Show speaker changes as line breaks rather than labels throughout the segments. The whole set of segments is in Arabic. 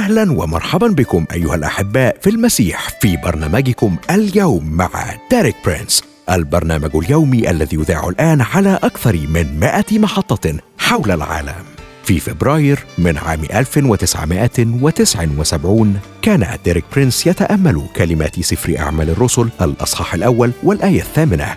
أهلا ومرحبا بكم أيها الأحباء في المسيح في برنامجكم اليوم مع ديريك برينس البرنامج اليومي الذي يذاع الآن على أكثر من 100 محطة حول العالم. في فبراير من عام 1979 كان ديريك برينس يتأمل كلمات سفر أعمال الرسل الأصحاح الأول والآية الثامنة.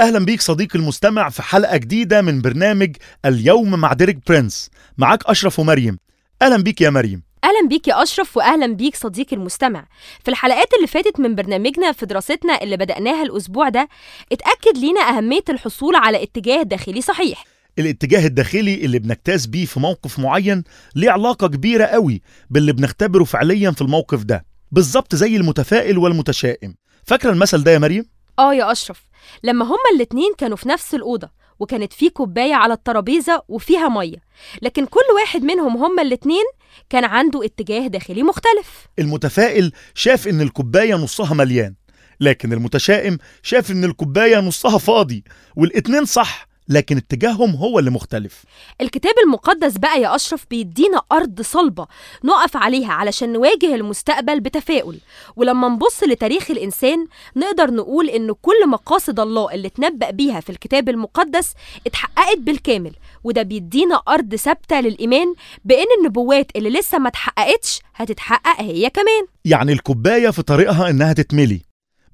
أهلا بيك صديقي المستمع في حلقة جديدة من برنامج اليوم مع ديريك برينس. معاك أشرف ومريم. أهلا بيك يا مريم.
أهلا بيك يا أشرف واهلا بيك صديقي المستمع. في الحلقات اللي فاتت من برنامجنا في دراستنا اللي بدأناها الأسبوع ده اتأكد لينا أهمية الحصول على اتجاه داخلي صحيح.
الاتجاه الداخلي اللي بنجتاز بيه في موقف معين ليه علاقة كبيرة قوي باللي بنختبره فعليا في الموقف ده. بالظبط زي المتفائل والمتشائم. فاكرة المثل ده يا مريم؟
آه يا أشرف. لما هما الاتنين كانوا في نفس الأوضة وكانت في كوباية على الترابيزة وفيها مية. لكن كل واحد منهم هما الاتنين كان عنده اتجاه داخلي مختلف.
المتفائل شاف إن الكوباية نصها مليان لكن المتشائم شاف إن الكوباية نصها فاضي والاتنين صح. لكن اتجاههم هو اللي مختلف.
الكتاب المقدس بقى يا أشرف بيدينا أرض صلبة نقف عليها علشان نواجه المستقبل بتفاؤل. ولما نبص لتاريخ الإنسان نقدر نقول إن كل مقاصد الله اللي اتنبأ بيها في الكتاب المقدس اتحققت بالكامل وده بيدينا أرض ثابتة للإيمان بإن النبوات اللي لسه ما اتحققتش هتتحقق هي كمان.
يعني الكوباية في طريقها إنها تتملي.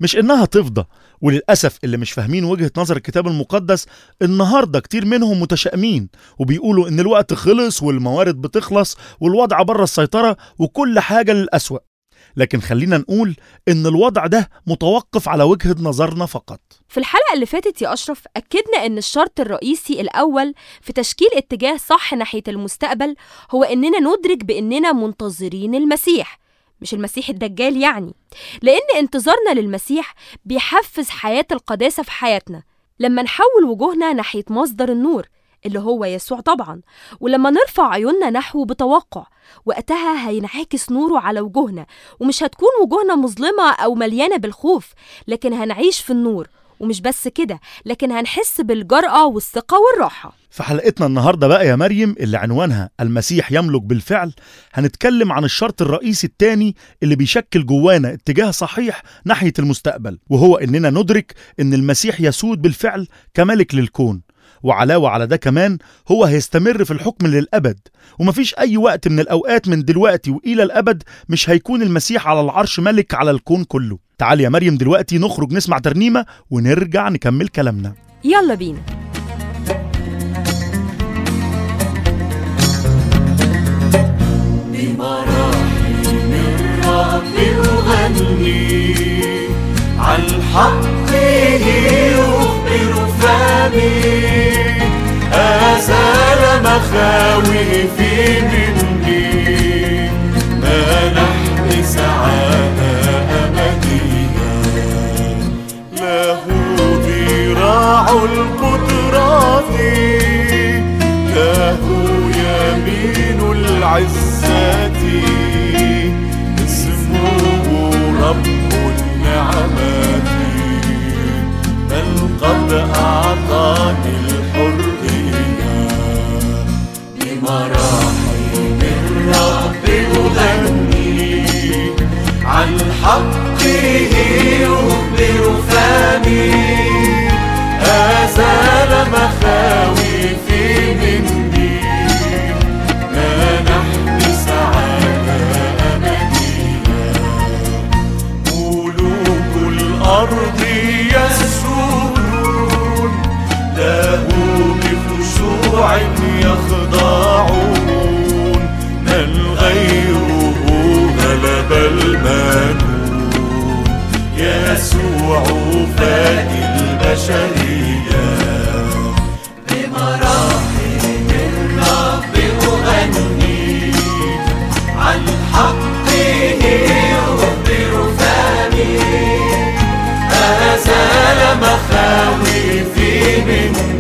مش إنها تفضى وللأسف اللي مش فاهمين وجهة نظر الكتاب المقدس النهارده كتير منهم متشائمين وبيقولوا إن الوقت خلص والموارد بتخلص والوضع بره السيطرة وكل حاجة للأسوأ. لكن خلينا نقول إن الوضع ده متوقف على وجهة نظرنا فقط.
في الحلقة اللي فاتت يا أشرف أكدنا إن الشرط الرئيسي الأول في تشكيل اتجاه صح ناحية المستقبل هو إننا ندرك بإننا منتظرين المسيح. مش المسيح الدجال يعني. لأن انتظارنا للمسيح بيحفز حياة القداسة في حياتنا. لما نحول وجوهنا ناحية مصدر النور اللي هو يسوع طبعا ولما نرفع عيوننا نحوه بتوقع وقتها هينعكس نوره على وجوهنا. ومش هتكون وجوهنا مظلمة أو مليانة بالخوف لكن هنعيش في النور. ومش بس كده لكن هنحس بالجرأة والثقة والراحة.
في حلقتنا النهارده بقى يا مريم اللي عنوانها المسيح يملك بالفعل هنتكلم عن الشرط الرئيسي الثاني اللي بيشكل جوانا اتجاه صحيح ناحية المستقبل وهو إننا ندرك إن المسيح يسود بالفعل كملك للكون. وعلاوة على ده كمان هو هيستمر في الحكم للأبد. ومفيش أي وقت من الأوقات من دلوقتي وإلى الأبد مش هيكون المسيح على العرش ملك على الكون كله. تعال يا مريم دلوقتي نخرج نسمع ترنيمة ونرجع نكمل كلامنا.
يلا بينا.
الرب أغني عن حقه يخبر فمي أزال مخاوفي القدرات له يمين العزة اسمه رب النعمات. بل قد أعطاني الحرية بمراحم الرب أغني. عن حقه وعوفاء البشرية. الرب أغني عن حقه أخبر فمي أزال مخاوفي منك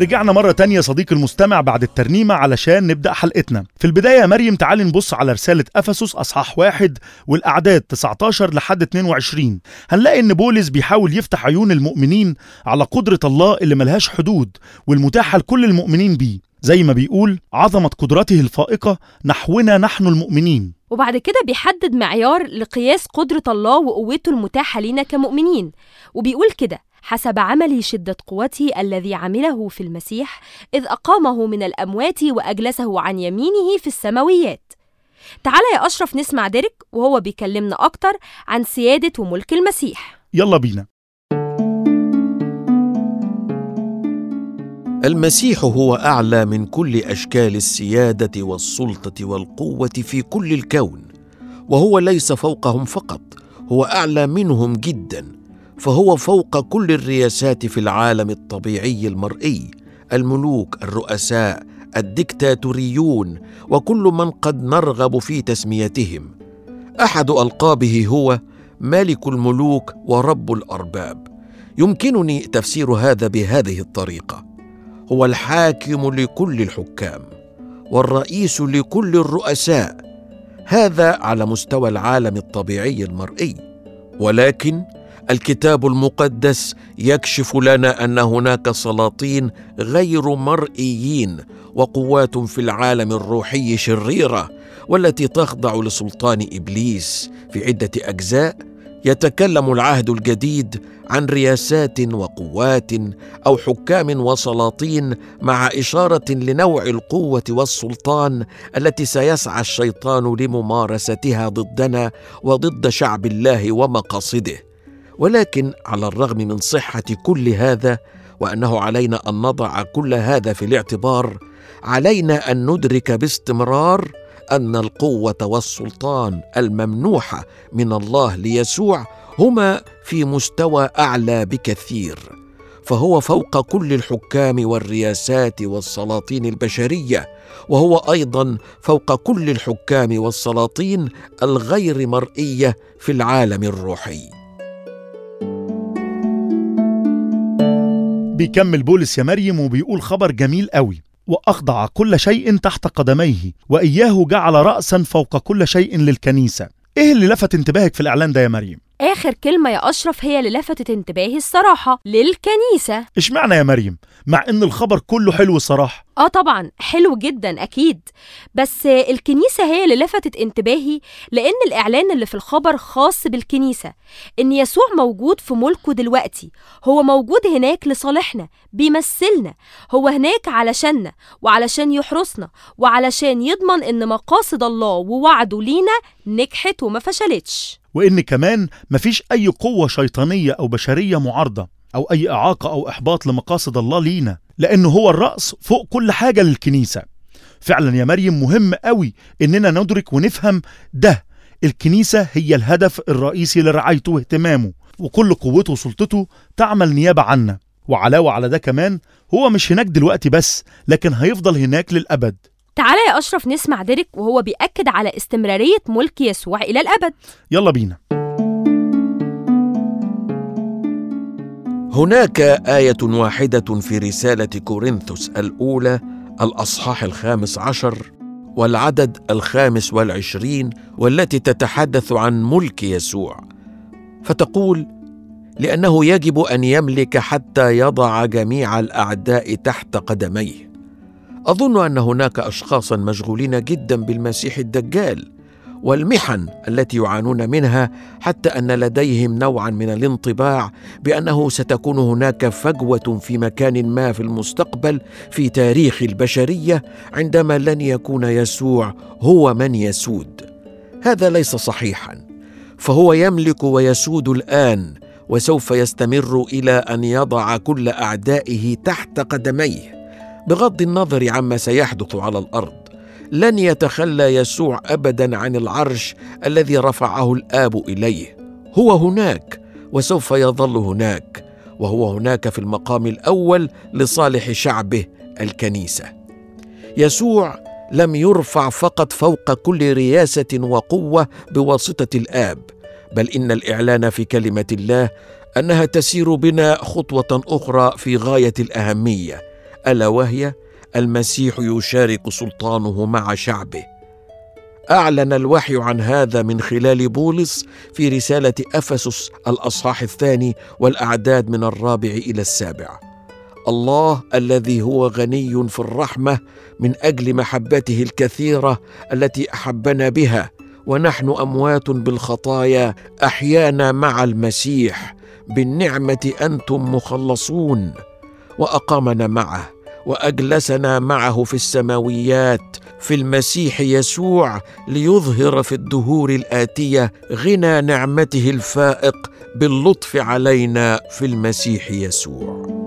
رجعنا مرة تانية صديقي المستمع بعد الترنيمة علشان نبدأ حلقتنا. في البداية يا مريم تعالي نبص على رسالة أفسس أصحاح واحد والأعداد 19 لحد 22 هنلاقي إن بولس بيحاول يفتح عيون المؤمنين على قدرة الله اللي ملهاش حدود والمتاحة لكل المؤمنين بيه. زي ما بيقول عظمة قدرته الفائقة نحونا نحن المؤمنين.
وبعد كده بيحدد معيار لقياس قدرة الله وقوته المتاحة لينا كمؤمنين. وبيقول كده حسب عمل شدة قوته الذي عمله في المسيح إذ أقامه من الأموات وأجلسه عن يمينه في السماويات. تعالى يا أشرف نسمع ديريك وهو بيكلمنا أكتر عن سيادة وملك المسيح.
يلا بينا.
المسيح هو أعلى من كل أشكال السيادة والسلطة والقوة في كل الكون وهو ليس فوقهم فقط هو أعلى منهم جدا فهو فوق كل الرياسات في العالم الطبيعي المرئي الملوك الرؤساء الدكتاتوريون وكل من قد نرغب في تسميتهم. أحد ألقابه هو ملك الملوك ورب الأرباب. يمكنني تفسير هذا بهذه الطريقة. هو الحاكم لكل الحكام والرئيس لكل الرؤساء. هذا على مستوى العالم الطبيعي المرئي. ولكن الكتاب المقدس يكشف لنا أن هناك سلاطين غير مرئيين وقوات في العالم الروحي شريرة والتي تخضع لسلطان إبليس. في عدة أجزاء يتكلم العهد الجديد عن رياسات وقوات أو حكام وسلاطين مع إشارة لنوع القوة والسلطان التي سيسعى الشيطان لممارستها ضدنا وضد شعب الله ومقاصده. ولكن على الرغم من صحة كل هذا وأنه علينا أن نضع كل هذا في الاعتبار علينا أن ندرك باستمرار أن القوة والسلطان الممنوحه من الله ليسوع هما في مستوى أعلى بكثير فهو فوق كل الحكام والرياسات والسلاطين البشرية وهو أيضا فوق كل الحكام والسلاطين الغير مرئية في العالم الروحي.
بيكمل بولس يا مريم وبيقول خبر جميل قوي وأخضع كل شيء تحت قدميه وإياه جعل رأسا فوق كل شيء للكنيسة إيه اللي لفت انتباهك في الإعلان ده يا مريم؟
آخر كلمة يا أشرف هي اللي لفتت انتباهي الصراحة للكنيسة.
اشمعنى يا مريم؟ مع إن الخبر كله حلو الصراحة.
آه طبعا حلو جدا أكيد. بس الكنيسة هي اللي لفتت انتباهي لأن الإعلان اللي في الخبر خاص بالكنيسة إن يسوع موجود في ملكه دلوقتي. هو موجود هناك لصالحنا بيمثلنا. هو هناك علشاننا وعلشان يحرسنا وعلشان يضمن إن مقاصد الله ووعده لينا نجحت وما فشلتش.
وإن كمان مفيش أي قوة شيطانية أو بشرية معارضة أو أي إعاقة أو إحباط لمقاصد الله لينا لأنه هو الرأس فوق كل حاجة للكنيسة. فعلا يا مريم مهم قوي إننا ندرك ونفهم ده. الكنيسة هي الهدف الرئيسي لرعايته واهتمامه وكل قوته وسلطته تعمل نيابة عنا. وعلاوة على ده كمان هو مش هناك دلوقتي بس لكن هيفضل هناك للأبد.
تعالى يا أشرف نسمع ديريك وهو بيأكد على استمرارية ملك يسوع إلى الأبد.
يلا بينا.
هناك آية واحدة في رسالة كورنثوس الأولى الأصحاح الخامس عشر والعدد الخامس والعشرين والتي تتحدث عن ملك يسوع. فتقول لأنه يجب أن يملك حتى يضع جميع الأعداء تحت قدميه. أظن أن هناك اشخاصا مشغولين جدا بالمسيح الدجال والمحن التي يعانون منها حتى أن لديهم نوعا من الانطباع بأنه ستكون هناك فجوة في مكان ما في المستقبل في تاريخ البشرية عندما لن يكون يسوع هو من يسود. هذا ليس صحيحا. فهو يملك ويسود الآن وسوف يستمر إلى أن يضع كل أعدائه تحت قدميه. بغض النظر عما سيحدث على الأرض لن يتخلى يسوع ابدا عن العرش الذي رفعه الآب إليه. هو هناك وسوف يظل هناك وهو هناك في المقام الأول لصالح شعبه الكنيسة. يسوع لم يرفع فقط فوق كل رياسة وقوة بواسطة الآب بل إن الإعلان في كلمة الله أنها تسير بنا خطوة أخرى في غاية الأهمية ألا وهي المسيح يشارك سلطانه مع شعبه. أعلن الوحي عن هذا من خلال بولس في رسالة أفسس الأصحاح الثاني والأعداد من الرابع إلى السابع. الله الذي هو غني في الرحمة من أجل محبته الكثيرة التي أحبنا بها ونحن أموات بالخطايا أحيانا مع المسيح بالنعمة أنتم مخلصون. وأقامنا معه وأجلسنا معه في السماويات في المسيح يسوع ليظهر في الدهور الآتية غنى نعمته الفائق باللطف علينا في المسيح يسوع.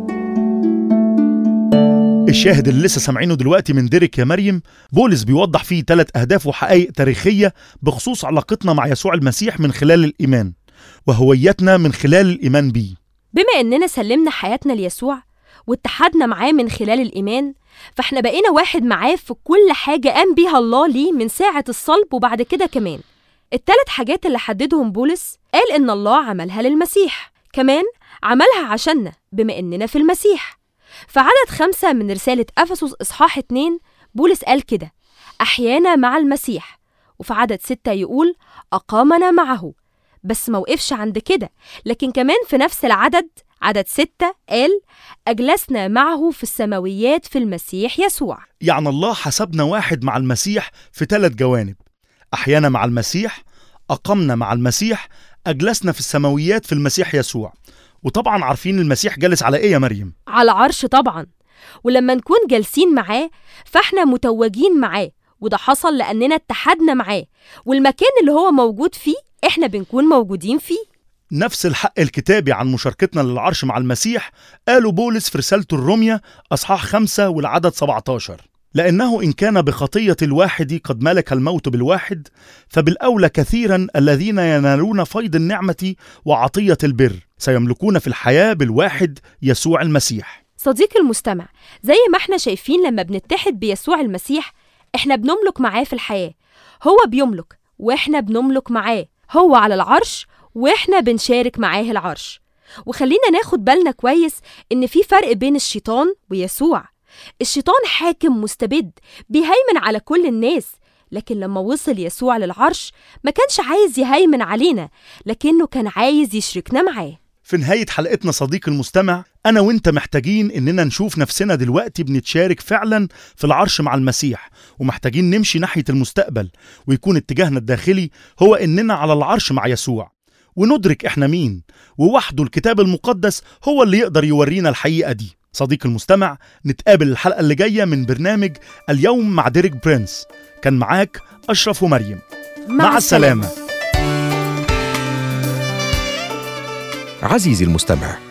الشاهد اللي لسه سامعينه دلوقتي من ديريك يا مريم بولس بيوضح فيه ثلاث أهداف وحقائق تاريخية بخصوص علاقتنا مع يسوع المسيح من خلال الإيمان وهويتنا من خلال الإيمان بيه.
بما إننا سلمنا حياتنا ليسوع واتحدنا معاه من خلال الإيمان فإحنا بقينا واحد معاه في كل حاجة قام بيها الله ليه من ساعة الصلب وبعد كده كمان. التلات حاجات اللي حددهم بولس قال إن الله عملها للمسيح كمان عملها عشاننا بما إننا في المسيح. في عدد خمسة من رسالة أفسس إصحاح اتنين بولس قال كده أحيانا مع المسيح وفي عدد ستة يقول أقامنا معه بس موقفش عند كده لكن كمان في نفس العدد عدد ستة قال أجلسنا معه في السماويات في المسيح يسوع.
يعني الله حسبنا واحد مع المسيح في ثلاث جوانب. أحيانا مع المسيح أقمنا مع المسيح أجلسنا في السماويات في المسيح يسوع. وطبعا عارفين المسيح جالس على إيه يا مريم؟
على عرش طبعا. ولما نكون جالسين معاه فإحنا متوجين معاه. وده حصل لأننا اتحدنا معاه. والمكان اللي هو موجود فيه إحنا بنكون موجودين فيه.
نفس الحق الكتابي عن مشاركتنا للعرش مع المسيح قاله بولس في رسالته الرومية أصحاح خمسة والعدد 17 لأنه إن كان بخطية الواحد قد ملك الموت بالواحد فبالأولى كثيرا الذين ينالون فيض النعمة وعطية البر سيملكون في الحياة بالواحد يسوع المسيح.
صديقي المستمع زي ما إحنا شايفين لما بنتحد بيسوع المسيح إحنا بنملك معاه في الحياة. هو بيملك وإحنا بنملك معاه. هو على العرش وإحنا بنشارك معاه العرش. وخلينا ناخد بالنا كويس إن في فرق بين الشيطان ويسوع. الشيطان حاكم مستبد بيهيمن على كل الناس. لكن لما وصل يسوع للعرش ما كانش عايز يهيمن علينا لكنه كان عايز يشركنا معاه.
في نهاية حلقتنا صديقي المستمع أنا وإنت محتاجين إننا نشوف نفسنا دلوقتي بنتشارك فعلا في العرش مع المسيح. ومحتاجين نمشي ناحية المستقبل ويكون اتجاهنا الداخلي هو إننا على العرش مع يسوع. وندرك إحنا مين. ووحده الكتاب المقدس هو اللي يقدر يورينا الحقيقة دي. صديقي المستمع نتقابل الحلقة اللي جاية من برنامج اليوم مع ديريك برينس. كان معاك أشرف ومريم. مع السلامة.
عزيزي المستمع